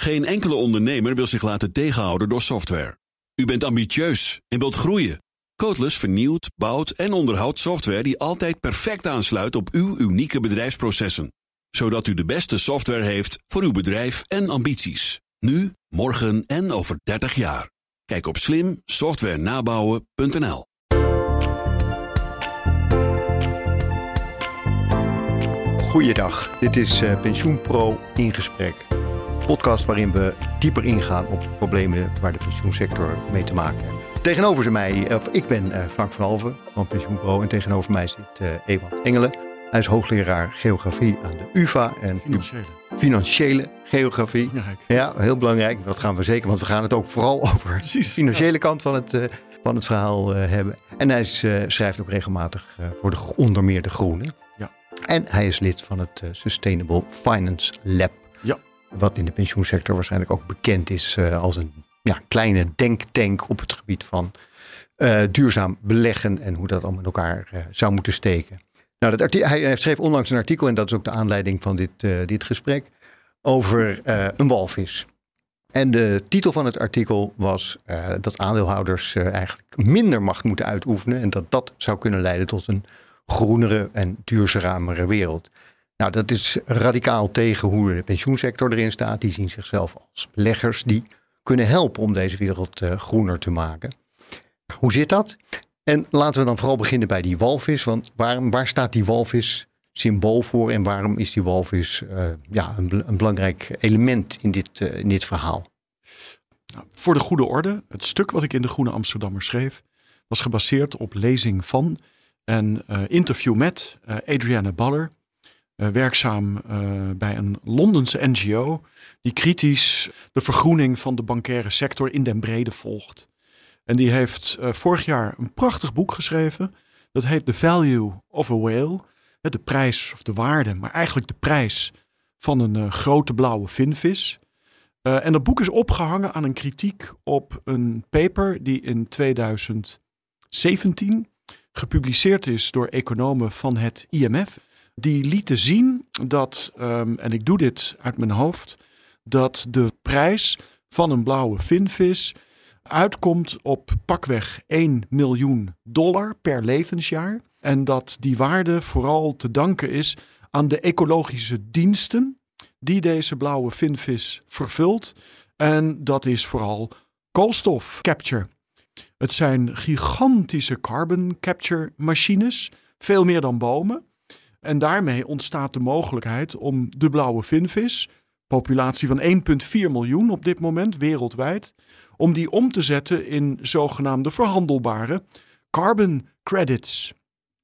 Geen enkele ondernemer wil zich laten tegenhouden door software. U bent ambitieus en wilt groeien. Codeless vernieuwt, bouwt en onderhoudt software die altijd perfect aansluit op uw unieke bedrijfsprocessen. Zodat u de beste software heeft voor uw bedrijf en ambities. Nu, morgen en over 30 jaar. Kijk op slimsoftwarenabouwen.nl. Goeiedag, dit is uh, PensioenPro in gesprek. Podcast waarin we dieper ingaan op problemen waar de pensioensector mee te maken heeft. Tegenover mij, of ik ben uh, Frank van Alven van PensioenPro en tegenover mij zit uh, Ewald Engelen. Hij is hoogleraar geografie aan de UvA en Financiële. financiële geografie. Belangrijk. Ja, heel belangrijk. Dat gaan we zeker, want we gaan het ook vooral over de financiële kant van het, uh, van het verhaal uh, hebben. En hij is, schrijft ook regelmatig voor de, onder meer de Groene. Ja. En hij is lid van het Sustainable Finance Lab. Wat in de pensioensector waarschijnlijk ook bekend is als een ja, kleine denktank op het gebied van duurzaam beleggen en hoe dat allemaal in elkaar zou moeten steken. Nou, dat hij schreef onlangs een artikel, en dat is ook de aanleiding van dit, dit gesprek, over een walvis. En de titel van het artikel was dat aandeelhouders eigenlijk minder macht moeten uitoefenen en dat dat zou kunnen leiden tot een groenere en duurzamere wereld. Nou, dat is radicaal tegen hoe de pensioensector erin staat. Die zien zichzelf als beleggers die kunnen helpen om deze wereld groener te maken. Hoe zit dat? En laten we dan vooral beginnen bij die walvis. Want waar, waar staat die walvis symbool voor en waarom is die walvis uh, ja, een, een, belangrijk element in dit, uh, in dit verhaal? Nou, voor de goede orde, het stuk wat ik in de Groene Amsterdammer schreef, was gebaseerd op lezing van en interview met Adrienne Baller, werkzaam bij een Londense NGO, die kritisch de vergroening van de bankaire sector in den brede volgt. En die heeft uh, vorig jaar een prachtig boek geschreven. Dat heet The Value of a Whale. De prijs of de waarde, maar eigenlijk de prijs van een grote blauwe vinvis. En dat boek is opgehangen aan een kritiek op een paper die in 2017 gepubliceerd is door economen van het IMF. Die lieten zien dat, um, en ik doe dit uit mijn hoofd, dat de prijs van een blauwe vinvis uitkomt op pakweg 1 miljoen dollar per levensjaar. En dat die waarde vooral te danken is aan de ecologische diensten die deze blauwe vinvis vervult. En dat is vooral koolstof capture. Het zijn gigantische carbon capture machines, veel meer dan bomen. En daarmee ontstaat de mogelijkheid om de blauwe vinvis, populatie van 1,4 miljoen op dit moment wereldwijd, om die om te zetten in zogenaamde verhandelbare carbon credits.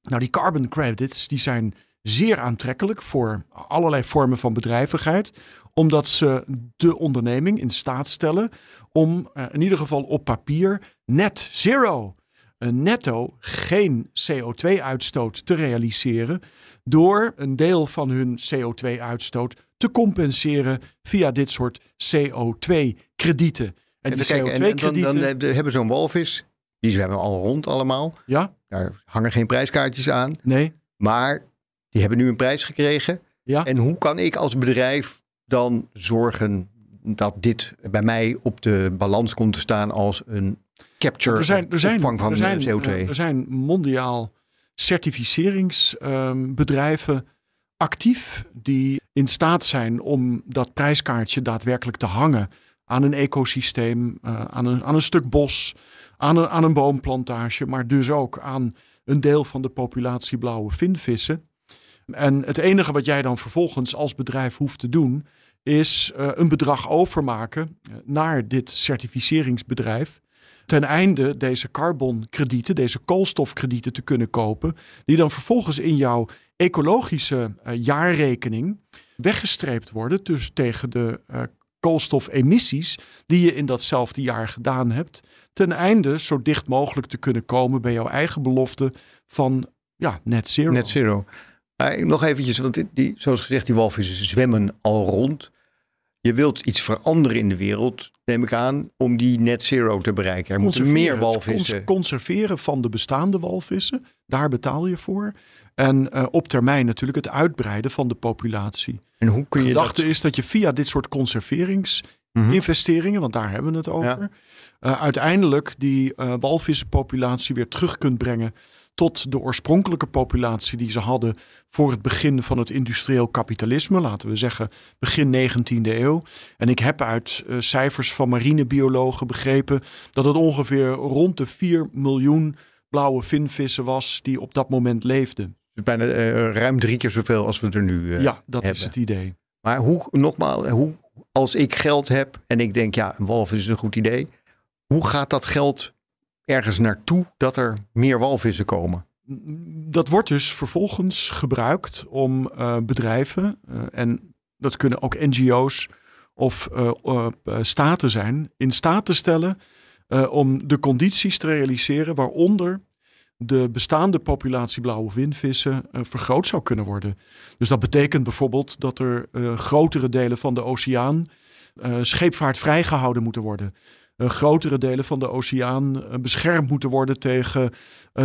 Nou, die carbon credits die zijn zeer aantrekkelijk voor allerlei vormen van bedrijvigheid, omdat ze de onderneming in staat stellen om uh, in ieder geval op papier net zero, een netto geen CO2-uitstoot te realiseren door een deel van hun CO2-uitstoot te compenseren via dit soort CO2-kredieten. En die CO2-kredieten... Dan, dan, dan hebben zo'n walvis, die zijn we al rond allemaal. Ja. Daar hangen geen prijskaartjes aan. Nee. Maar die hebben nu een prijs gekregen. Ja. En hoe kan ik als bedrijf dan zorgen dat dit bij mij op de balans komt te staan als een capture er zijn, er zijn, van er zijn, CO2? Er zijn mondiaal certificeringsbedrijven um, actief die in staat zijn om dat prijskaartje daadwerkelijk te hangen aan een ecosysteem, uh, aan, een, aan een stuk bos, aan een, aan een boomplantage, maar dus ook aan een deel van de populatie blauwe vinvissen. En het enige wat jij dan vervolgens als bedrijf hoeft te doen, is uh, een bedrag overmaken naar dit certificeringsbedrijf. Ten einde deze carbonkredieten, deze koolstofkredieten te kunnen kopen, die dan vervolgens in jouw ecologische uh, jaarrekening weggestreept worden. Dus tegen de uh, koolstofemissies die je in datzelfde jaar gedaan hebt. Ten einde zo dicht mogelijk te kunnen komen bij jouw eigen belofte van ja, net zero. Net zero. Nog eventjes, want die, zoals gezegd, die walvissen zwemmen al rond. Je wilt iets veranderen in de wereld, neem ik aan, om die net zero te bereiken. Er moeten meer walvissen. Conserveren van de bestaande walvissen, daar betaal je voor. En uh, op termijn natuurlijk het uitbreiden van de populatie. En hoe kun je de gedachte dat... is dat je via dit soort conserveringsdiensten investeringen, want daar hebben we het over. Uh, uiteindelijk die uh, walvissenpopulatie weer terug kunt brengen tot de oorspronkelijke populatie die ze hadden voor het begin van het industrieel kapitalisme, laten we zeggen begin 19e eeuw. En ik heb uit uh, cijfers van marinebiologen begrepen dat het ongeveer rond de 4 miljoen blauwe vinvissen was die op dat moment leefden. Dus bijna ruim drie keer zoveel als we er nu Ja, dat hebben. is het idee. Maar hoe, nogmaals, hoe, als ik geld heb en ik denk, ja, een walvis is een goed idee. Hoe gaat dat geld ergens naartoe dat er meer walvissen komen? Dat wordt dus vervolgens gebruikt om uh, bedrijven, uh, en dat kunnen ook NGO's of uh, staten zijn, in staat te stellen om de condities te realiseren waaronder de bestaande populatie blauwe windvissen vergroot zou kunnen worden. Dus dat betekent bijvoorbeeld dat er grotere delen van de oceaan scheepvaart vrijgehouden moeten worden. Grotere delen van de oceaan beschermd moeten worden tegen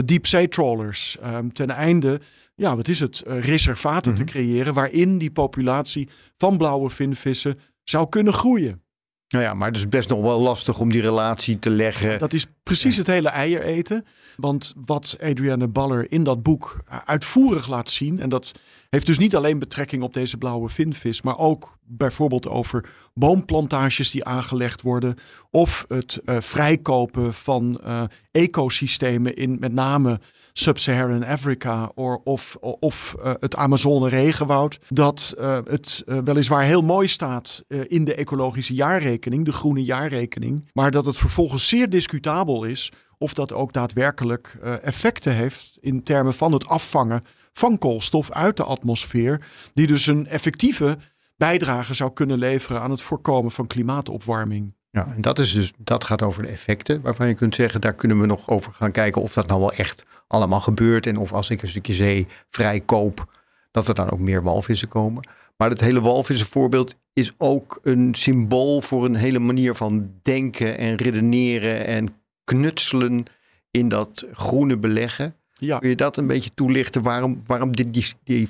diepzeetrawlers. Um, ten einde, ja, wat is het, reservaten te creëren waarin die populatie van blauwe vinvissen zou kunnen groeien. Nou ja, maar het is best nog wel lastig om die relatie te leggen. Dat is precies het hele eier eten. Want wat Adrienne Baller in dat boek uitvoerig laat zien, en dat heeft dus niet alleen betrekking op deze blauwe vinvis, maar ook bijvoorbeeld over boomplantages die aangelegd worden, of het uh, vrijkopen van uh, ecosystemen in met name Sub-Saharan Afrika of, of uh, het Amazone regenwoud. Dat het weliswaar heel mooi staat in de ecologische jaarrekening, de groene jaarrekening. Maar dat het vervolgens zeer discutabel is of dat ook daadwerkelijk effecten heeft in termen van het afvangen van koolstof uit de atmosfeer. Die dus een effectieve bijdrage zou kunnen leveren aan het voorkomen van klimaatopwarming. Ja, en dat, is dus, dat gaat over de effecten, waarvan je kunt zeggen, daar kunnen we nog over gaan kijken of dat nou wel echt allemaal gebeurt. En of als ik een stukje zee vrij koop, dat er dan ook meer walvissen komen. Maar het hele walvissenvoorbeeld is ook een symbool voor een hele manier van denken en redeneren en knutselen in dat groene beleggen. Ja. Kun je dat een beetje toelichten waarom, waarom die, die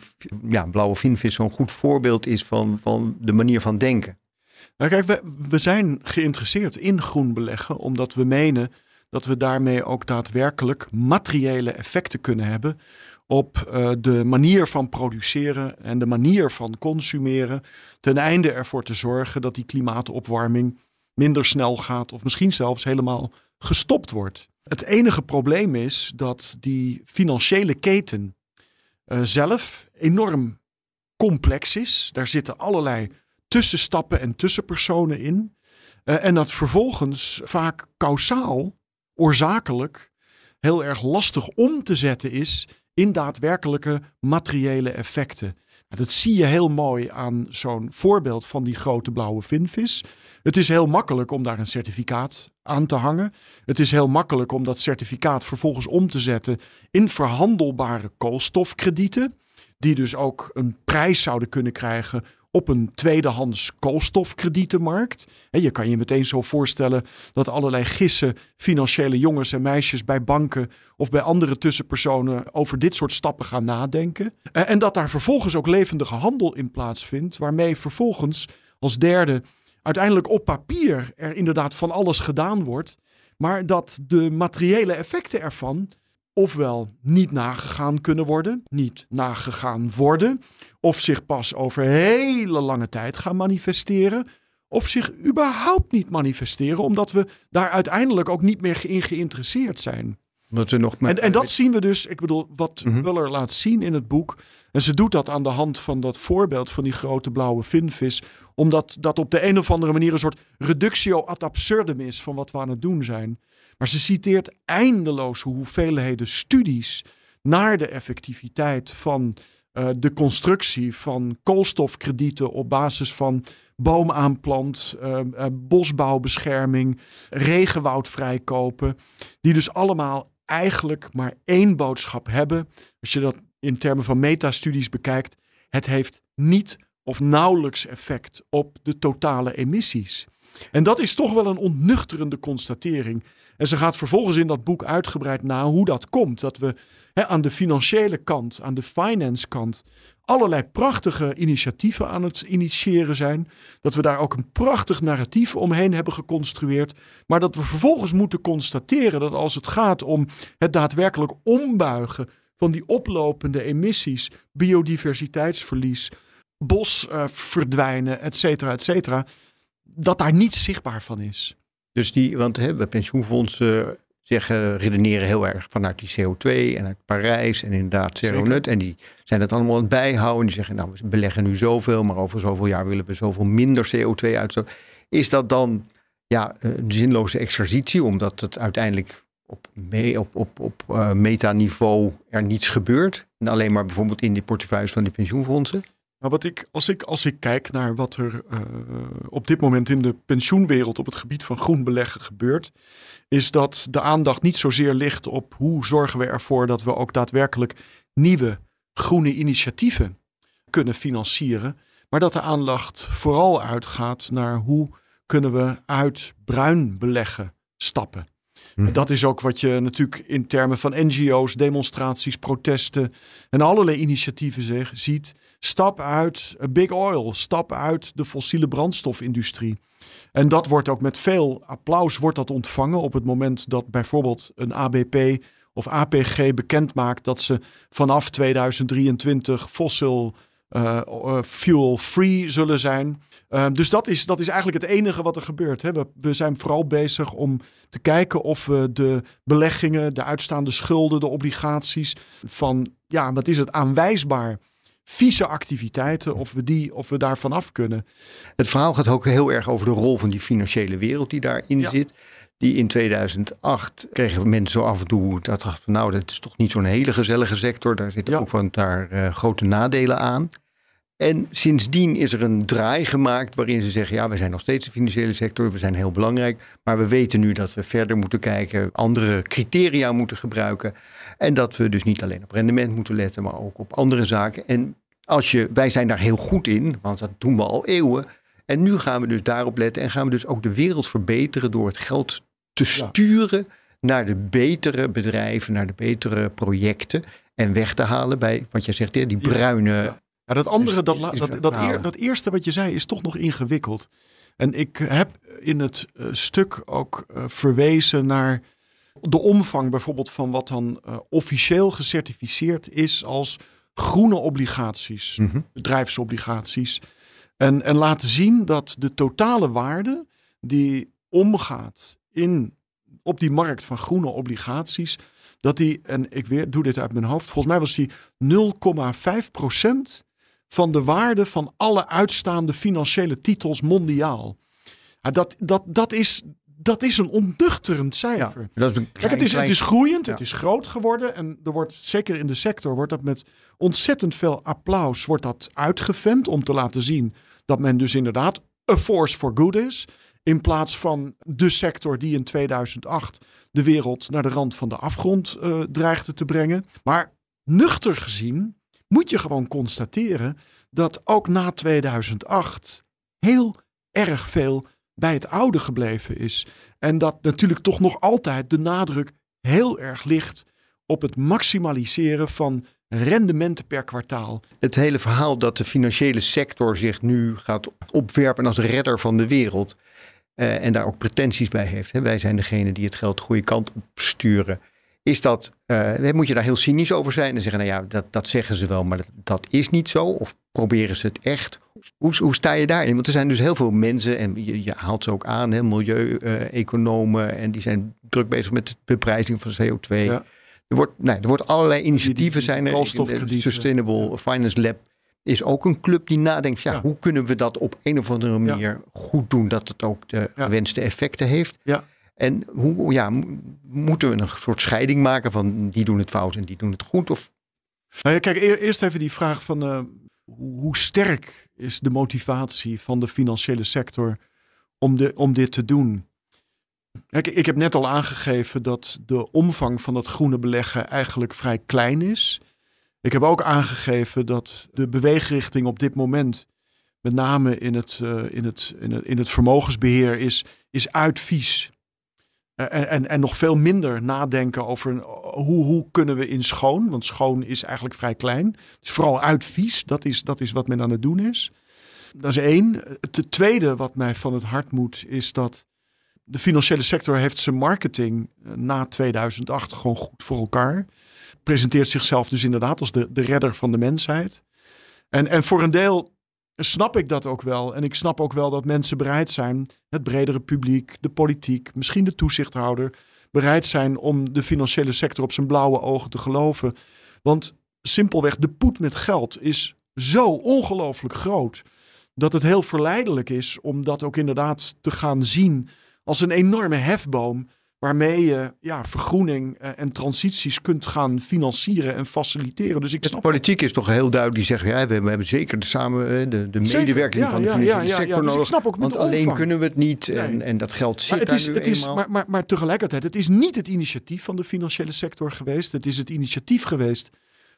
ja, blauwe vinvis zo'n goed voorbeeld is van, van de manier van denken? Nou kijk, we, we zijn geïnteresseerd in groen beleggen omdat we menen dat we daarmee ook daadwerkelijk materiële effecten kunnen hebben op uh, de manier van produceren en de manier van consumeren, ten einde ervoor te zorgen dat die klimaatopwarming minder snel gaat of misschien zelfs helemaal gestopt wordt. Het enige probleem is dat die financiële keten uh, zelf enorm complex is. Daar zitten allerlei tussenstappen en tussenpersonen in. Uh, en dat vervolgens vaak kausaal, oorzakelijk, heel erg lastig om te zetten is in daadwerkelijke materiële effecten. Dat zie je heel mooi aan zo'n voorbeeld van die grote blauwe vinvis. Het is heel makkelijk om daar een certificaat aan te hangen. Het is heel makkelijk om dat certificaat vervolgens om te zetten in verhandelbare koolstofkredieten. Die dus ook een prijs zouden kunnen krijgen op een tweedehands koolstofkredietenmarkt. En je kan je meteen zo voorstellen dat allerlei gissen financiële jongens en meisjes bij banken of bij andere tussenpersonen over dit soort stappen gaan nadenken. En dat daar vervolgens ook levendige handel in plaatsvindt, waarmee vervolgens als derde uiteindelijk op papier er inderdaad van alles gedaan wordt, maar dat de materiële effecten ervan ofwel niet nagegaan kunnen worden, niet nagegaan worden, of zich pas over hele lange tijd gaan manifesteren, of zich überhaupt niet manifesteren, omdat we daar uiteindelijk ook niet meer in geïnteresseerd zijn. Dat we nog en, en dat zien we dus, ik bedoel, wat mm Muller laat zien in het boek. En ze doet dat aan de hand van dat voorbeeld van die grote blauwe vinvis. Omdat dat op de een of andere manier een soort reductio ad absurdum is van wat we aan het doen zijn. Maar ze citeert eindeloze hoeveelheden studies naar de effectiviteit van uh, de constructie van koolstofkredieten op basis van boomaanplant, uh, uh, bosbouwbescherming, regenwoud vrijkopen. Die dus allemaal eigenlijk maar één boodschap hebben. Als je dat in termen van metastudies bekijkt, het heeft niet of nauwelijks effect op de totale emissies. En dat is toch wel een ontnuchterende constatering. En ze gaat vervolgens in dat boek uitgebreid na hoe dat komt. Dat we hè, aan de financiële kant, aan de finance kant, allerlei prachtige initiatieven aan het initiëren zijn. Dat we daar ook een prachtig narratief omheen hebben geconstrueerd. Maar dat we vervolgens moeten constateren dat als het gaat om het daadwerkelijk ombuigen van die oplopende emissies, biodiversiteitsverlies, bos uh, verdwijnen, et cetera, et cetera, dat daar niets zichtbaar van is. Dus die, want hè, pensioenfondsen zeggen, redeneren heel erg vanuit die CO2 en uit Parijs en inderdaad zero nut. En die zijn het allemaal aan het bijhouden. En die zeggen, nou, we beleggen nu zoveel, maar over zoveel jaar willen we zoveel minder CO2 uitstoten. Is dat dan ja, een zinloze exercitie, omdat het uiteindelijk op, me, op, op, op uh, metaniveau er niets gebeurt? En alleen maar bijvoorbeeld in die portefeuilles van die pensioenfondsen? Nou, wat ik, als, ik, als ik kijk naar wat er uh, op dit moment in de pensioenwereld op het gebied van groen beleggen gebeurt, is dat de aandacht niet zozeer ligt op hoe zorgen we ervoor dat we ook daadwerkelijk nieuwe groene initiatieven kunnen financieren, maar dat de aandacht vooral uitgaat naar hoe kunnen we uit bruin beleggen stappen. Hm. Dat is ook wat je natuurlijk in termen van NGO's, demonstraties, protesten en allerlei initiatieven zeg, ziet. Stap uit big oil, stap uit de fossiele brandstofindustrie. En dat wordt ook met veel applaus wordt dat ontvangen op het moment dat bijvoorbeeld een ABP of APG bekend maakt dat ze vanaf 2023 fossiel uh, fuel free zullen zijn. Uh, dus dat is, dat is eigenlijk het enige wat er gebeurt. Hè. We, we, zijn vooral bezig om te kijken of we de beleggingen, de uitstaande schulden, de obligaties van, ja, wat is het, aanwijsbaar vieze activiteiten, of we, die, of we daar vanaf kunnen. Het verhaal gaat ook heel erg over de rol van die financiële wereld die daarin zit. Die in 2008 kregen mensen zo af en toe dat dachten van nou, dat is toch niet zo'n hele gezellige sector. Daar zitten ook van daar uh, grote nadelen aan. En sindsdien is er een draai gemaakt waarin ze zeggen: ja, we zijn nog steeds de financiële sector, we zijn heel belangrijk, maar we weten nu dat we verder moeten kijken, andere criteria moeten gebruiken en dat we dus niet alleen op rendement moeten letten, maar ook op andere zaken. En als je, wij zijn daar heel goed in, want dat doen we al eeuwen. En nu gaan we dus daarop letten en gaan we dus ook de wereld verbeteren door het geld te sturen naar de betere bedrijven, naar de betere projecten en weg te halen bij wat jij zegt, die bruine ja, dat andere, dat, dat, dat, dat, eerste wat je zei, is toch nog ingewikkeld. En ik heb in het uh, stuk ook uh, verwezen naar de omvang bijvoorbeeld van wat dan uh, officieel gecertificeerd is als groene obligaties, mm -hmm. bedrijfsobligaties. En, en laten zien dat de totale waarde die omgaat in, op die markt van groene obligaties, dat die, en ik weer, doe dit uit mijn hoofd, volgens mij was die 0,5 procent van de waarde van alle uitstaande financiële titels mondiaal. dat, dat, dat, is, dat is een onduchterend cijfer. Ja, is een Kijk, het, is, het is groeiend, het is groot geworden. En er wordt, zeker in de sector, wordt dat met ontzettend veel applaus wordt dat uitgevent om te laten zien dat men dus inderdaad a force for good is. In plaats van de sector die in 2008 de wereld naar de rand van de afgrond uh, dreigde te brengen. Maar nuchter gezien moet je gewoon constateren dat ook na 2008 heel erg veel bij het oude gebleven is. En dat natuurlijk toch nog altijd de nadruk heel erg ligt op het maximaliseren van rendementen per kwartaal. Het hele verhaal dat de financiële sector zich nu gaat opwerpen als redder van de wereld. Uh, en daar ook pretenties bij heeft. Hè. Wij zijn degene die het geld de goede kant op sturen. Is dat, uh, moet je daar heel cynisch over zijn en zeggen, nou ja, dat, dat zeggen ze wel, maar dat, dat is niet zo? Of proberen ze het echt? Hoe, hoe sta je daarin? Want er zijn dus heel veel mensen, en je, je haalt ze ook aan, milieu-economen, en die zijn druk bezig met de beprijzing van CO2. Ja. Er, wordt, nou, er wordt allerlei initiatieven zijn er. Sustainable Finance Lab is ook een club die nadenkt, ja, hoe kunnen we dat op een of andere manier goed doen, dat het ook de gewenste effecten heeft. Ja. En hoe ja, moeten we een soort scheiding maken van die doen het fout en die doen het goed? Of? Nou kijk, eerst even die vraag van uh, hoe sterk is de motivatie van de financiële sector om, de, om dit te doen? Kijk, ik heb net al aangegeven dat de omvang van dat groene beleggen eigenlijk vrij klein is. Ik heb ook aangegeven dat de beweegrichting op dit moment, met name in het, uh, in het, in het, in het vermogensbeheer, is, is uitvies. Eh, en, en, en, nog veel minder nadenken over, hoe, hoe kunnen we in schoon, want schoon is eigenlijk vrij klein. Het is vooral uitvies, dat is, dat is wat men aan het doen is. Dat is één. Het tweede wat mij van het hart moet, is dat de financiële sector heeft zijn marketing eh, na 2008 gewoon goed voor elkaar. Presenteert zichzelf dus inderdaad als de, de redder van de mensheid. En, en voor een deel snap ik dat ook wel. En ik snap ook wel dat mensen bereid zijn, het bredere publiek, de politiek, misschien de toezichthouder, bereid zijn om de financiële sector op zijn blauwe ogen te geloven. Want simpelweg, de poet met geld is zo ongelooflijk groot dat het heel verleidelijk is om dat ook inderdaad te gaan zien als een enorme hefboom waarmee je ja, vergroening eh, en transities kunt gaan financieren en faciliteren. Dus ik snap... De politiek is toch heel duidelijk die zegt, ja, we hebben zeker de, samen, eh, de, de medewerking van de financiële ja, sector dus nodig. Want alleen kunnen we het niet en, en dat geld zit maar het is, het is, maar, maar, maar tegelijkertijd, het is niet het initiatief van de financiële sector geweest. Het is het initiatief geweest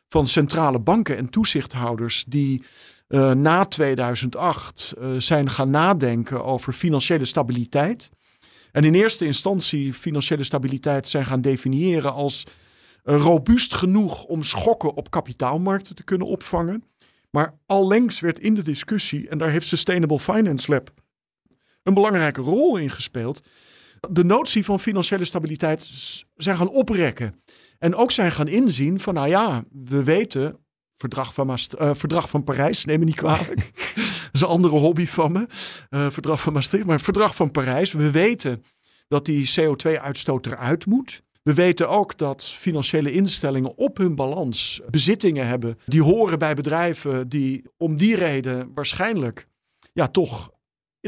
van centrale banken en toezichthouders die uh, na 2008 uh, zijn gaan nadenken over financiële stabiliteit. En in eerste instantie financiële stabiliteit zijn gaan definiëren als uh, robuust genoeg om schokken op kapitaalmarkten te kunnen opvangen. Maar allengs werd in de discussie, en daar heeft Sustainable Finance Lab een belangrijke rol in gespeeld, de notie van financiële stabiliteit zijn gaan oprekken. En ook zijn gaan inzien van, nou ja, we weten, verdrag van, uh, verdrag van Parijs, neem me niet kwalijk. is een andere hobby van me, uh, verdrag van Maastricht, maar verdrag van Parijs. We weten dat die CO2-uitstoot eruit moet. We weten ook dat financiële instellingen op hun balans bezittingen hebben die horen bij bedrijven die om die reden waarschijnlijk ja, toch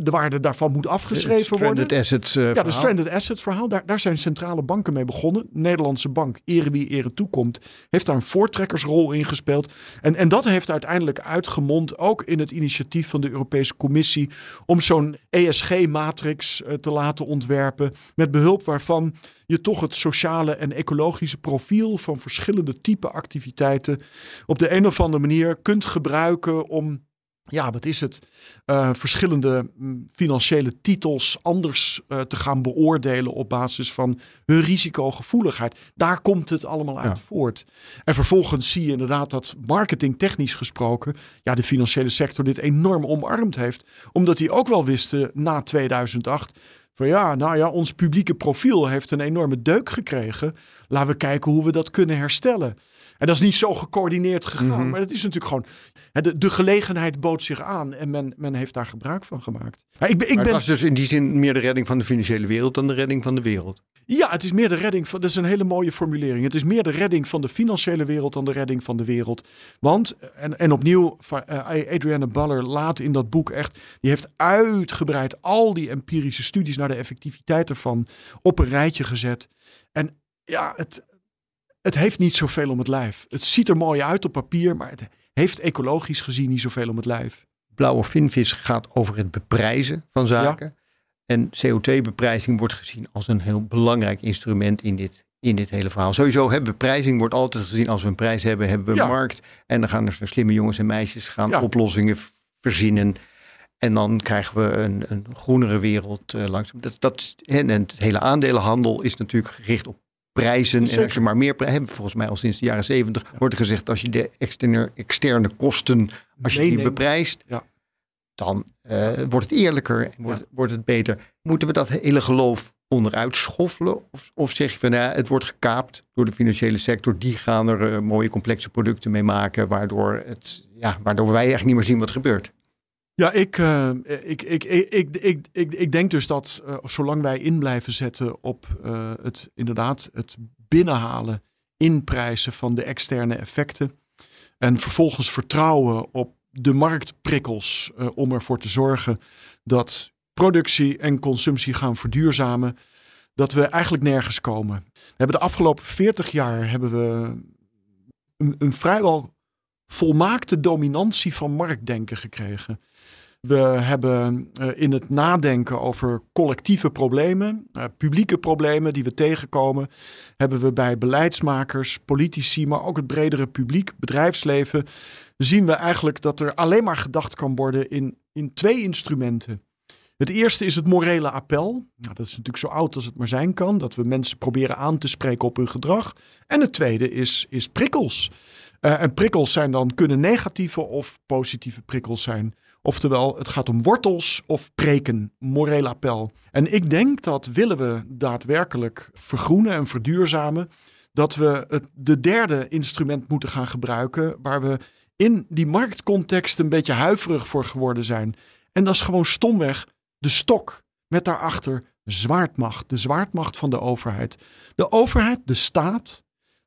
de waarde daarvan moet afgeschreven worden. Assets uh, Ja, de stranded assets verhaal. Daar, daar zijn centrale banken mee begonnen. Nederlandse bank, ere wie ere toekomt, heeft daar een voortrekkersrol in gespeeld. En, en dat heeft uiteindelijk uitgemond ook in het initiatief van de Europese Commissie om zo'n ESG-matrix uh, te laten ontwerpen. Met behulp waarvan je toch het sociale en ecologische profiel van verschillende type activiteiten op de een of andere manier kunt gebruiken om ja, wat is het? Uh, verschillende mm, financiële titels anders uh, te gaan beoordelen op basis van hun risicogevoeligheid. Daar komt het allemaal uit ja. voort. En vervolgens zie je inderdaad dat marketingtechnisch gesproken, ja, de financiële sector dit enorm omarmd heeft. Omdat die ook wel wisten na 2008 van ja, nou ja, ons publieke profiel heeft een enorme deuk gekregen. Laten we kijken hoe we dat kunnen herstellen. En dat is niet zo gecoördineerd gegaan. Mm -hmm. Maar het is natuurlijk gewoon. De, de gelegenheid bood zich aan en men, men heeft daar gebruik van gemaakt. Maar ik, ik maar het ben, was dus in die zin meer de redding van de financiële wereld dan de redding van de wereld. Ja, het is meer de redding van. Dat is een hele mooie formulering. Het is meer de redding van de financiële wereld dan de redding van de wereld. Want, en, en opnieuw, Adrienne Baller laat in dat boek echt. Die heeft uitgebreid al die empirische studies naar de effectiviteit ervan op een rijtje gezet. En ja, het, het heeft niet zoveel om het lijf. Het ziet er mooi uit op papier, maar het heeft ecologisch gezien niet zoveel om het lijf. Blauwe vinvis gaat over het beprijzen van zaken. Ja. En CO2-beprijzing wordt gezien als een heel belangrijk instrument in dit, in dit hele verhaal. Sowieso, hè, beprijzing wordt altijd gezien als we een prijs hebben, hebben we een ja. markt. En dan gaan er slimme jongens en meisjes gaan ja. oplossingen verzinnen. En dan krijgen we een, een groenere wereld uh, langzaam. Dat, dat, en het hele aandelenhandel is natuurlijk gericht op prijzen. Zeker. En als je maar meer hebben, volgens mij al sinds de jaren zeventig, wordt er gezegd als je de externe, externe kosten, als je die beprijst, ja. dan uh, wordt het eerlijker en wordt, ja. wordt het beter. Moeten we dat hele geloof onderuit schoffelen? Of, of zeg je van ja, het wordt gekaapt door de financiële sector, die gaan er uh, mooie complexe producten mee maken, waardoor, het, ja, waardoor wij eigenlijk niet meer zien wat gebeurt. Ja, ik, uh, ik, ik, ik, ik, ik, ik denk dus dat uh, zolang wij in blijven zetten op uh, het inderdaad het binnenhalen, inprijzen van de externe effecten. En vervolgens vertrouwen op de marktprikkels om ervoor te zorgen dat productie en consumptie gaan verduurzamen. Dat we eigenlijk nergens komen. We hebben de afgelopen 40 jaar hebben we een, een vrijwel volmaakte dominantie van marktdenken gekregen. We hebben uh, in het nadenken over collectieve problemen, uh, publieke problemen die we tegenkomen, hebben we bij beleidsmakers, politici, maar ook het bredere publiek, bedrijfsleven, zien we eigenlijk dat er alleen maar gedacht kan worden in, in twee instrumenten. Het eerste is het morele appel. Nou, dat is natuurlijk zo oud als het maar zijn kan. Dat we mensen proberen aan te spreken op hun gedrag. En het tweede is, is prikkels. Uh, en prikkels zijn dan, kunnen negatieve of positieve prikkels zijn. Oftewel, het gaat om wortels of preken, moreel appel. En ik denk dat willen we daadwerkelijk vergroenen en verduurzamen, dat we het de derde instrument moeten gaan gebruiken waar we in die marktcontext een beetje huiverig voor geworden zijn. En dat is gewoon stomweg de stok met daarachter zwaardmacht, de zwaardmacht van de overheid. De overheid, de staat,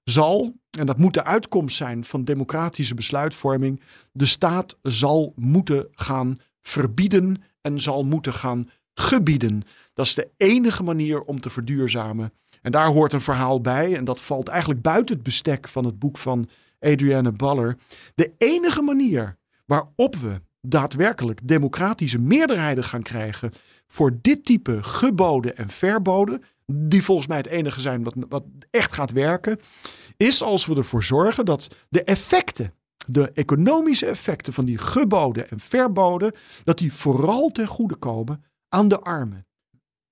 zal, en dat moet de uitkomst zijn van democratische besluitvorming, de staat zal moeten gaan verbieden en zal moeten gaan gebieden. Dat is de enige manier om te verduurzamen. En daar hoort een verhaal bij, en dat valt eigenlijk buiten het bestek van het boek van Adrienne Baller. De enige manier waarop we daadwerkelijk democratische meerderheden gaan krijgen voor dit type geboden en verboden, die volgens mij het enige zijn wat, wat echt gaat werken, is als we ervoor zorgen dat de effecten, de economische effecten van die geboden en verboden, dat die vooral ten goede komen aan de armen.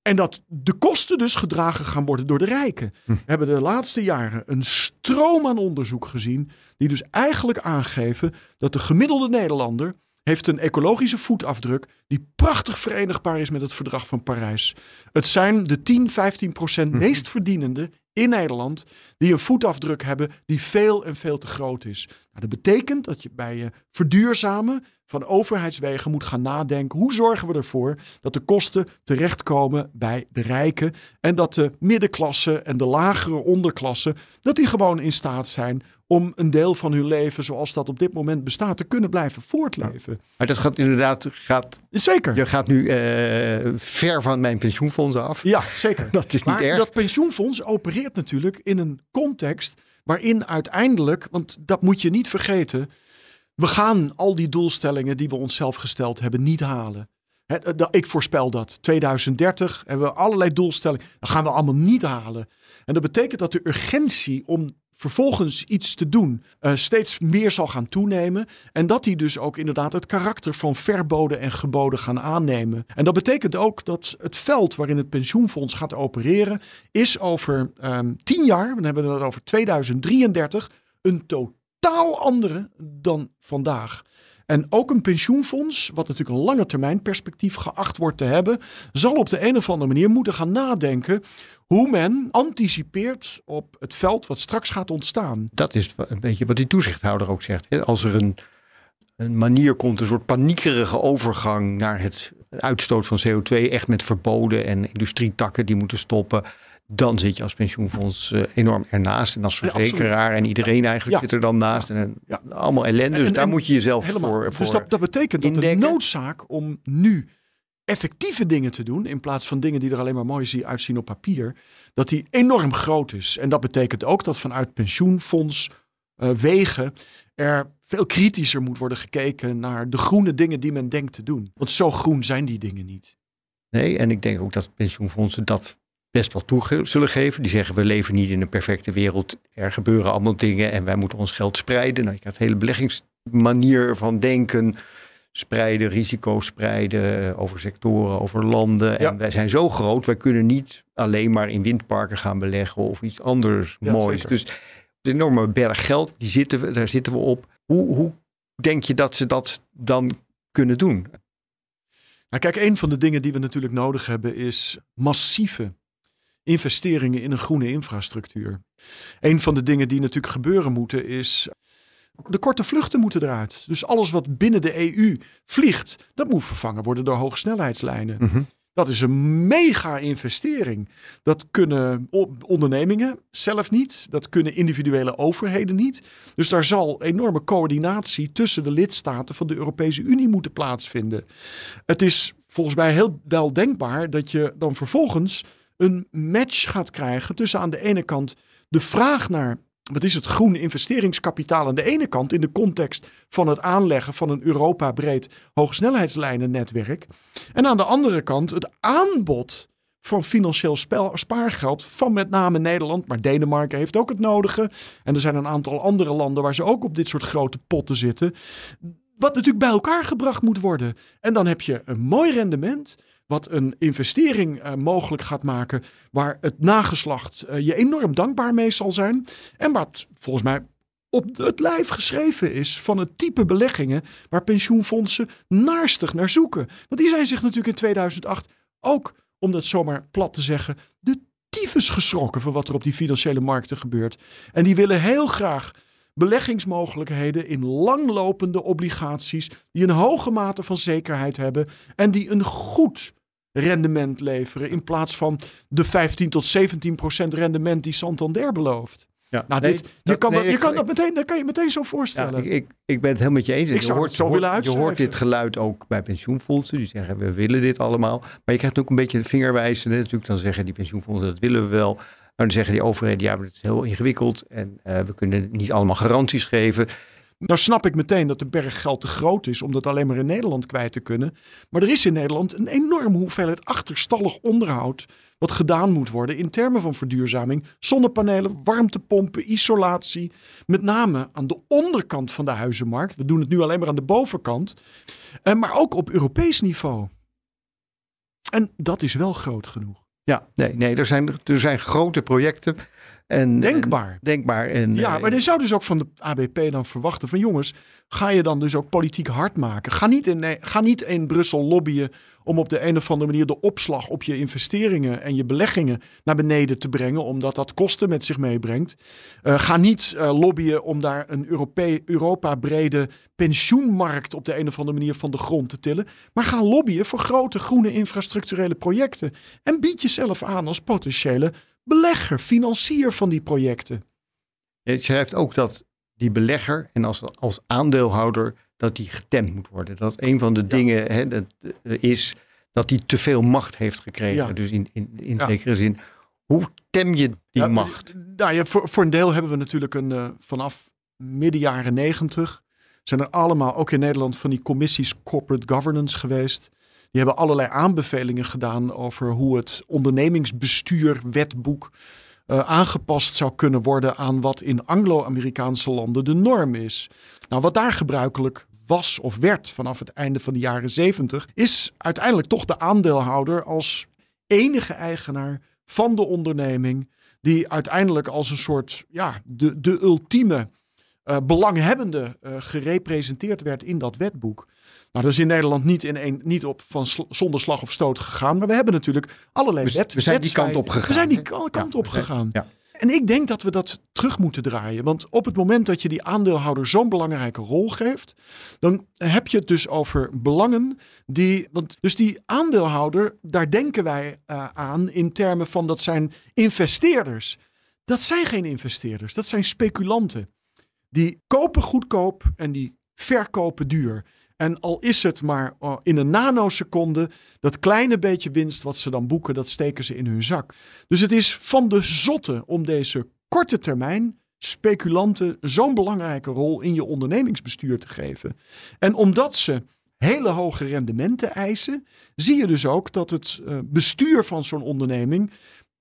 En dat de kosten dus gedragen gaan worden door de rijken. Hm. We hebben de laatste jaren een stroom aan onderzoek gezien, die dus eigenlijk aangeven dat de gemiddelde Nederlander heeft een ecologische voetafdruk die prachtig verenigbaar is met het verdrag van Parijs. Het zijn de 10, 15 procent hm. meest verdienende in Nederland die een voetafdruk hebben die veel en veel te groot is. Nou, dat betekent dat je bij je verduurzamen van overheidswegen moet gaan nadenken. Hoe zorgen we ervoor dat de kosten terechtkomen bij de rijken en dat de middenklasse en de lagere onderklasse dat die gewoon in staat zijn om een deel van hun leven zoals dat op dit moment bestaat te kunnen blijven voortleven. maar dat gaat inderdaad gaat zeker. Je gaat nu uh, ver van mijn pensioenfonds af. Ja, zeker. dat is niet maar erg. Dat pensioenfonds opereert natuurlijk in een context waarin uiteindelijk, want dat moet je niet vergeten, we gaan al die doelstellingen die we onszelf gesteld hebben niet halen. ik voorspel dat. 2030 hebben we allerlei doelstellingen. Dat gaan we allemaal niet halen. En dat betekent dat de urgentie om vervolgens iets te doen uh, steeds meer zal gaan toenemen. En dat die dus ook inderdaad het karakter van verboden en geboden gaan aannemen. En dat betekent ook dat het veld waarin het pensioenfonds gaat opereren, is over um, tien jaar, dan hebben we het over 2033, een totaal andere dan vandaag. En ook een pensioenfonds, wat natuurlijk een lange termijn perspectief geacht wordt te hebben, zal op de een of andere manier moeten gaan nadenken hoe men anticipeert op het veld wat straks gaat ontstaan. Dat is een beetje wat die toezichthouder ook zegt. Als er een, een manier komt, een soort paniekerige overgang naar het uitstoot van CO2, echt met verboden en industrietakken die moeten stoppen dan zit je als pensioenfonds uh, enorm ernaast. En als verzekeraar en iedereen eigenlijk zit er dan naast. En, allemaal ellende. Dus daar moet je jezelf voor, voor Dus dat, dat betekent dat de noodzaak om nu effectieve dingen te doen, in plaats van dingen die er alleen maar mooi uitzien op papier, dat die enorm groot is. En dat betekent ook dat vanuit pensioenfonds uh, wegen er veel kritischer moet worden gekeken naar de groene dingen die men denkt te doen. Want zo groen zijn die dingen niet. Nee, en ik denk ook dat pensioenfondsen dat best wel toe zullen geven. Die zeggen we leven niet in een perfecte wereld. Er gebeuren allemaal dingen en wij moeten ons geld spreiden. Nou, je gaat hele beleggingsmanier van denken spreiden, risico's spreiden over sectoren, over landen. En wij zijn zo groot, wij kunnen niet alleen maar in windparken gaan beleggen of iets anders moois. Dus de enorme berg geld, die zitten we, daar zitten we op. Hoe, hoe denk je dat ze dat dan kunnen doen? Nou, kijk, een van de dingen die we natuurlijk nodig hebben is massieve investeringen in een groene infrastructuur. Een van de dingen die natuurlijk gebeuren moeten is. De korte vluchten moeten eruit. Dus alles wat binnen de EU vliegt, dat moet vervangen worden door hogesnelheidslijnen. Mm Dat is een mega investering. Dat kunnen ondernemingen zelf niet. Dat kunnen individuele overheden niet. Dus daar zal enorme coördinatie tussen de lidstaten van de Europese Unie moeten plaatsvinden. Het is volgens mij heel wel denkbaar dat je dan vervolgens een match gaat krijgen tussen aan de ene kant de vraag naar wat is het groen investeringskapitaal aan de ene kant in de context van het aanleggen van een Europa-breed hogesnelheidslijnennetwerk. En aan de andere kant het aanbod van financieel spaargeld van met name Nederland, maar Denemarken heeft ook het nodige. En er zijn een aantal andere landen waar ze ook op dit soort grote potten zitten. Wat natuurlijk bij elkaar gebracht moet worden. En dan heb je een mooi rendement wat een investering uh, mogelijk gaat maken. Waar het nageslacht uh, je enorm dankbaar mee zal zijn. En wat volgens mij op het lijf geschreven is van het type beleggingen waar pensioenfondsen naarstig naar zoeken. Want die zijn zich natuurlijk in 2008 ook, om dat zomaar plat te zeggen, de tyfus geschrokken van wat er op die financiële markten gebeurt. En die willen heel graag beleggingsmogelijkheden in langlopende obligaties die een hoge mate van zekerheid hebben en die een goed rendement leveren in plaats van de 15 tot 17 procent rendement die Santander belooft. Ja, nou, dit, je, kan, dat, je kan dat meteen, dat kan je meteen zo voorstellen. Ja, ik, ik, ben het helemaal met je eens. Ik zou hoort, het zo willen Je hoort dit geluid ook bij pensioenfondsen. Die zeggen, we willen dit allemaal. Maar je krijgt ook een beetje een vingerwijzen. Natuurlijk, dan zeggen die pensioenfondsen, dat willen we wel. Maar dan zeggen die overheden, ja, maar het is heel ingewikkeld. En uh, we kunnen niet allemaal garanties geven. Nou snap ik meteen dat de berg geld te groot is om dat alleen maar in Nederland kwijt te kunnen. Maar er is in Nederland een enorme hoeveelheid achterstallig onderhoud wat gedaan moet worden in termen van verduurzaming. Zonnepanelen, warmtepompen, isolatie. Met name aan de onderkant van de huizenmarkt. We doen het nu alleen maar aan de bovenkant. Eh, maar ook op Europees niveau. En dat is wel groot genoeg. Ja, nee, nee er, zijn, er zijn grote projecten. En, denkbaar. denkbaar. En, ja, eh, maar je zou dus ook van de ABP dan verwachten van jongens, ga je dan dus ook politiek hard maken. Ga niet in, ga niet in Brussel lobbyen om op de een of andere manier de opslag op je investeringen en je beleggingen naar beneden te brengen, omdat dat kosten met zich meebrengt. Uh, ga niet uh, lobbyen om daar een Europa-brede pensioenmarkt op de een of andere manier van de grond te tillen, maar ga lobbyen voor grote groene infrastructurele projecten en bied jezelf aan als potentiële belegger, financier van die projecten. Je schrijft ook dat die belegger en als, als aandeelhouder dat die getemd moet worden. Dat een van de dingen hè, dat, uh, is dat hij te veel macht heeft gekregen. Dus in, in, in zekere zin. Hoe tem je die macht? Nou ja, voor, voor een deel hebben we natuurlijk een, uh, vanaf midden jaren negentig zijn er allemaal, ook in Nederland, van die commissies corporate governance geweest. Die hebben allerlei aanbevelingen gedaan over hoe het ondernemingsbestuur wetboek uh, aangepast zou kunnen worden aan wat in Anglo-Amerikaanse landen de norm is. Nou, wat daar gebruikelijk was of werd vanaf het einde van de jaren zeventig, is uiteindelijk toch de aandeelhouder als enige eigenaar van de onderneming, die uiteindelijk als een soort, ja, de, de ultieme uh, belanghebbende uh, gerepresenteerd werd in dat wetboek. Nou, dat is in Nederland niet, in een, niet op van zonder slag of stoot gegaan. Maar we hebben natuurlijk allerlei we, wet, we zijn die kant op gegaan. We zijn die kant op gegaan. Ja. En ik denk dat we dat terug moeten draaien. Want op het moment dat je die aandeelhouder zo'n belangrijke rol geeft, dan heb je het dus over belangen die. Want dus die aandeelhouder, daar denken wij uh, aan in termen van dat zijn investeerders. Dat zijn geen investeerders, dat zijn speculanten. Die kopen goedkoop en die verkopen duur. En al is het maar oh, in een nanoseconde, dat kleine beetje winst wat ze dan boeken, dat steken ze in hun zak. Dus het is van de zotte om deze korte termijn speculanten zo'n belangrijke rol in je ondernemingsbestuur te geven. En omdat ze hele hoge rendementen eisen, zie je dus ook dat het eh, bestuur van zo'n onderneming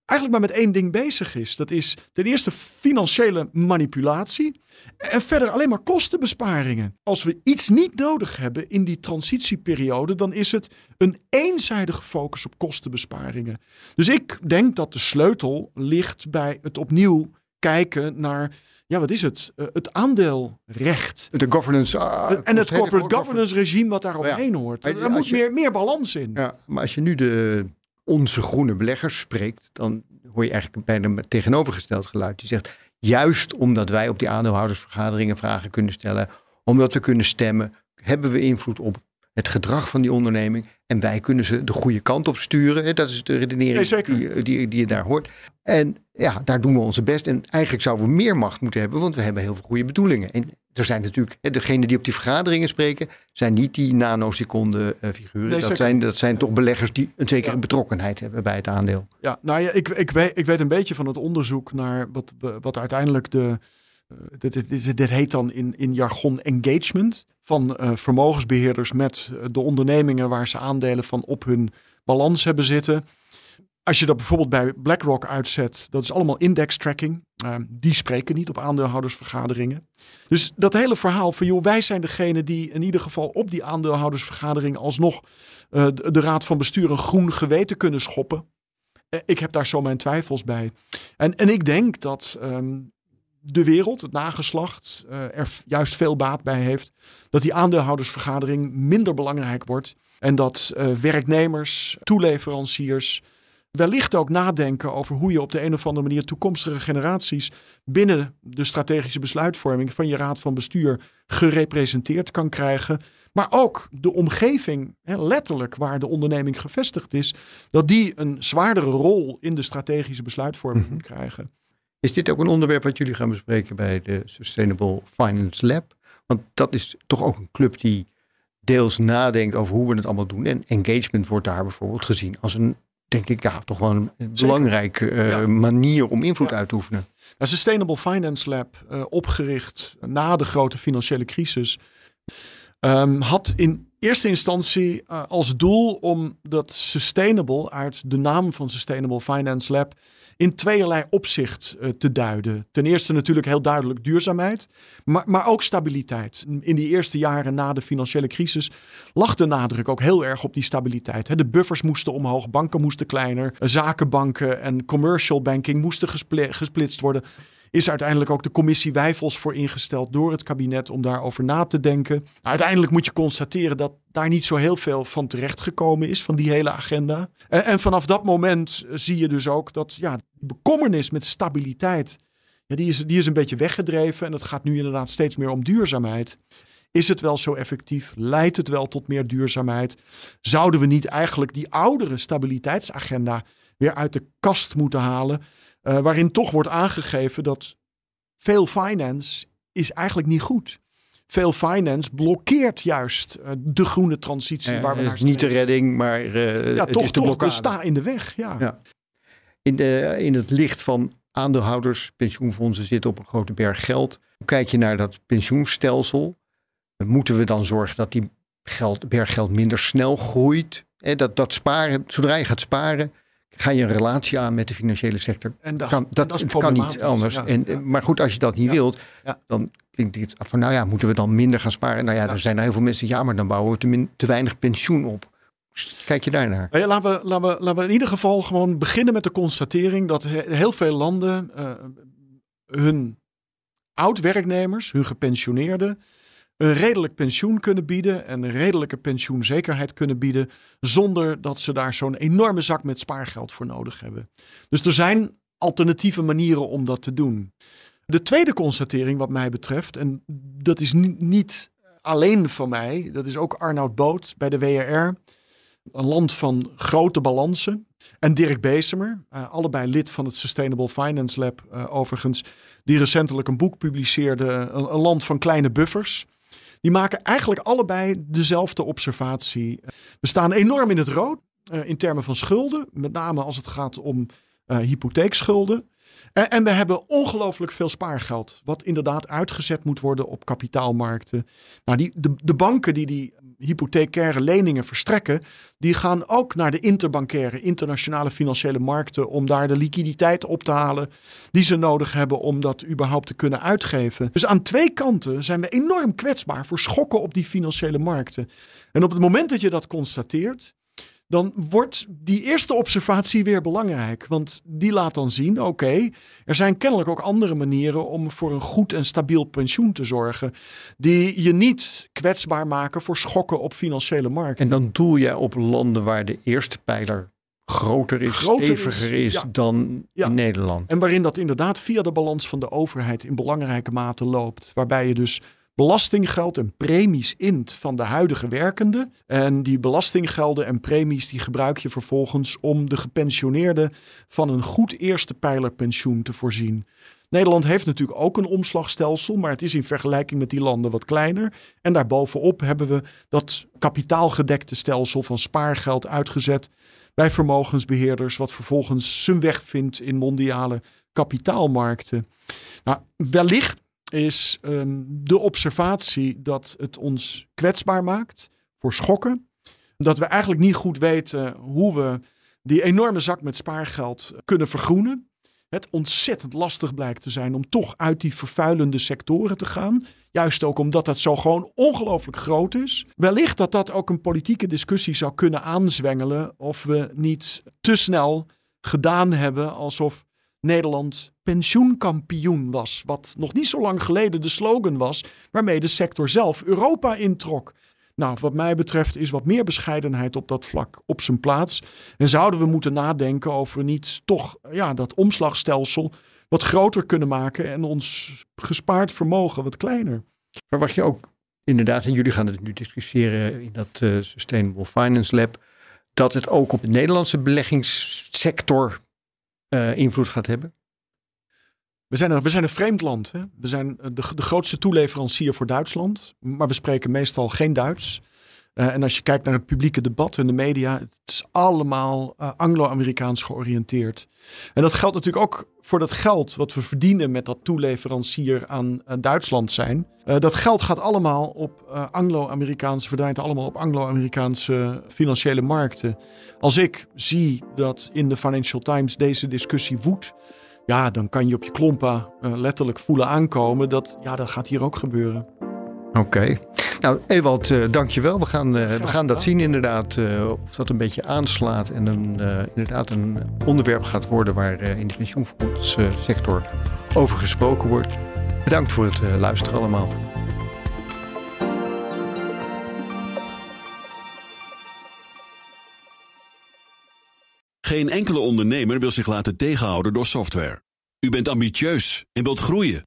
eigenlijk maar met één ding bezig is. Dat is ten eerste financiële manipulatie en verder alleen maar kostenbesparingen. Als we iets niet nodig hebben in die transitieperiode, dan is het een eenzijdige focus op kostenbesparingen. Dus ik denk dat de sleutel ligt bij het opnieuw kijken naar ja, wat is het? Uh, het aandeelrecht. De governance. Uh, en het corporate governance regime wat daar omheen ja. hoort. Er moet meer, meer balans in. Ja, maar als je nu de onze groene beleggers spreekt, dan hoor je eigenlijk bijna een tegenovergesteld geluid. Die zegt, juist omdat wij op die aandeelhoudersvergaderingen vragen kunnen stellen, omdat we kunnen stemmen, hebben we invloed op het gedrag van die onderneming. En wij kunnen ze de goede kant op sturen. Dat is de redenering die, die, die, je daar hoort. En ja, daar doen we onze best. En eigenlijk zouden we meer macht moeten hebben, want we hebben heel veel goede bedoelingen. En er zijn natuurlijk, degenen die op die vergaderingen spreken, zijn niet die nanoseconde uh, figuren. dat, zijn, dat zijn toch beleggers die een zekere betrokkenheid hebben bij het aandeel. Ja, nou ja, ik, ik, weet, ik weet een beetje van het onderzoek naar wat, wat uiteindelijk de. Uh, dit, dit, heet dan in, in jargon engagement van uh, vermogensbeheerders met de ondernemingen waar ze aandelen van op hun balans hebben zitten. Als je dat bijvoorbeeld bij BlackRock uitzet, dat is allemaal index tracking. Uh, die spreken niet op aandeelhoudersvergaderingen. Dus dat hele verhaal van joh, wij zijn degene die in ieder geval op die aandeelhoudersvergadering alsnog de, raad van bestuur een groen geweten kunnen schoppen. Ik heb daar zo mijn twijfels bij. En, en ik denk dat um, de wereld, het nageslacht, uh, er juist veel baat bij heeft. Dat die aandeelhoudersvergadering minder belangrijk wordt. En dat werknemers, toeleveranciers wellicht ook nadenken over hoe je op de een of andere manier toekomstige generaties binnen de strategische besluitvorming van je raad van bestuur gerepresenteerd kan krijgen. Maar ook de omgeving, letterlijk waar de onderneming gevestigd is, dat die een zwaardere rol in de strategische besluitvorming mhm. moet krijgen. Is dit ook een onderwerp wat jullie gaan bespreken bij de Sustainable Finance Lab? Want dat is toch ook een club die deels nadenkt over hoe we het allemaal doen. En engagement wordt daar bijvoorbeeld gezien als een denk ik, ja, toch wel een belangrijke uh, manier om invloed uit te oefenen. Nou, Sustainable Finance Lab, uh, opgericht na de grote financiële crisis, um, had in eerste instantie uh, als doel om dat sustainable uit de naam van Sustainable Finance Lab in tweeërlei opzicht uh, te duiden. Ten eerste natuurlijk heel duidelijk duurzaamheid, maar, maar ook stabiliteit. In die eerste jaren na de financiële crisis lag de nadruk ook heel erg op die stabiliteit. De buffers moesten omhoog, banken moesten kleiner, zakenbanken en commercial banking moesten gesplitst worden is uiteindelijk ook de commissie Wijfels voor ingesteld door het kabinet om daarover na te denken. Nou, uiteindelijk moet je constateren dat daar niet zo heel veel van terecht gekomen is, van die hele agenda. En, vanaf dat moment zie je dus ook dat ja, bekommernis met stabiliteit, ja, die, is, die is een beetje weggedreven. En het gaat nu inderdaad steeds meer om duurzaamheid. Is het wel zo effectief? Leidt het wel tot meer duurzaamheid? Zouden we niet eigenlijk die oudere stabiliteitsagenda weer uit de kast moeten halen? Uh, waarin toch wordt aangegeven dat veel finance is eigenlijk niet goed. Veel finance blokkeert juist uh, de groene transitie uh, waar we naar niet de redding, maar ja, het toch, is de toch sta in de weg. Ja. ja. In, de, in het licht van aandeelhouders, pensioenfondsen zitten op een grote berg geld. Kijk je naar dat pensioenstelsel, moeten we dan zorgen dat die geld, berg geld minder snel groeit? dat, dat sparen, zodra je gaat sparen, ga je een relatie aan met de financiële sector. En dat, kan, dat, dat kan niet anders. en, Maar goed, als je dat niet wilt, dan klinkt het van, nou ja, moeten we dan minder gaan sparen? Nou ja, er zijn er heel veel mensen, ja, maar dan bouwen we te, min, te weinig pensioen op. Kijk je daarnaar? Ja, laten, we, laten, we, laten we in ieder geval gewoon beginnen met de constatering dat heel veel landen uh, hun oud-werknemers, hun gepensioneerden, een redelijk pensioen kunnen bieden en een redelijke pensioenzekerheid kunnen bieden, zonder dat ze daar zo'n enorme zak met spaargeld voor nodig hebben. Dus er zijn alternatieve manieren om dat te doen. De tweede constatering wat mij betreft, en dat is niet alleen van mij, dat is ook Arnoud Boot bij de WRR, een land van grote balansen. En Dirk Bezemer, uh, allebei lid van het Sustainable Finance Lab uh, overigens, die recentelijk een boek publiceerde, een, een land van kleine buffers die maken eigenlijk allebei dezelfde observatie. We staan enorm in het rood uh, in termen van schulden, met name als het gaat om uh, hypotheekschulden. En, en, we hebben ongelooflijk veel spaargeld, wat inderdaad uitgezet moet worden op kapitaalmarkten. Nou, die, de, de banken die die hypothecaire leningen verstrekken, die gaan ook naar de interbankaire, internationale financiële markten om daar de liquiditeit op te halen die ze nodig hebben om dat überhaupt te kunnen uitgeven. Dus aan twee kanten zijn we enorm kwetsbaar voor schokken op die financiële markten. En op het moment dat je dat constateert, dan wordt die eerste observatie weer belangrijk. Want die laat dan zien, oké, er zijn kennelijk ook andere manieren om voor een goed en stabiel pensioen te zorgen. Die je niet kwetsbaar maken voor schokken op financiële markten. En dan doel jij op landen waar de eerste pijler groter is, steviger is, dan in Nederland. En waarin dat inderdaad via de balans van de overheid in belangrijke mate loopt. Waarbij je dus belastinggeld en premies int van de huidige werkenden. En die belastinggelden en premies die gebruik je vervolgens om de gepensioneerden van een goed eerste pijler pensioen te voorzien. Nederland heeft natuurlijk ook een omslagstelsel, maar het is in vergelijking met die landen wat kleiner. En daarbovenop hebben we dat kapitaalgedekte stelsel van spaargeld uitgezet bij vermogensbeheerders, wat vervolgens zijn weg vindt in mondiale kapitaalmarkten. Nou, wellicht is um, de observatie dat het ons kwetsbaar maakt voor schokken. Dat we eigenlijk niet goed weten hoe we die enorme zak met spaargeld kunnen vergroenen. Het ontzettend lastig blijkt te zijn om toch uit die vervuilende sectoren te gaan. Juist ook omdat dat zo gewoon ongelooflijk groot is. Wellicht dat dat ook een politieke discussie zou kunnen aanzwengelen. Of we niet te snel gedaan hebben alsof Nederland pensioenkampioen was. Wat nog niet zo lang geleden de slogan was waarmee de sector zelf Europa introk. Nou, wat mij betreft is wat meer bescheidenheid op dat vlak op zijn plaats. En zouden we moeten nadenken over niet toch ja, dat omslagstelsel wat groter kunnen maken en ons gespaard vermogen wat kleiner. Verwacht je ook inderdaad, en jullie gaan het nu discussiëren in dat uh, Sustainable Finance Lab, dat het ook op de Nederlandse beleggingssector uh, invloed gaat hebben? We zijn, een, we zijn een vreemd land. Hè? We zijn de, de grootste toeleverancier voor Duitsland. Maar we spreken meestal geen Duits. Uh, en als je kijkt naar het publieke debat en de media, het is allemaal uh, Anglo-Amerikaans georiënteerd. En dat geldt natuurlijk ook voor dat geld wat we verdienen met dat toeleverancier aan uh, Duitsland zijn. dat geld gaat allemaal op Anglo-Amerikaanse, verdwijnt allemaal op Anglo-Amerikaanse financiële markten. Als ik zie dat in de Financial Times deze discussie woedt, ja, dan kan je op je klompen letterlijk voelen aankomen dat ja, dat gaat hier ook gebeuren. Oké. Nou, Ewald, uh, dankjewel. We gaan, uh, we gaan dat zien inderdaad. Uh, of dat een beetje aanslaat en een, inderdaad een onderwerp gaat worden waar in de pensioenfondssector over gesproken wordt. Bedankt voor het luisteren allemaal. Geen enkele ondernemer wil zich laten tegenhouden door software. U bent ambitieus en wilt groeien.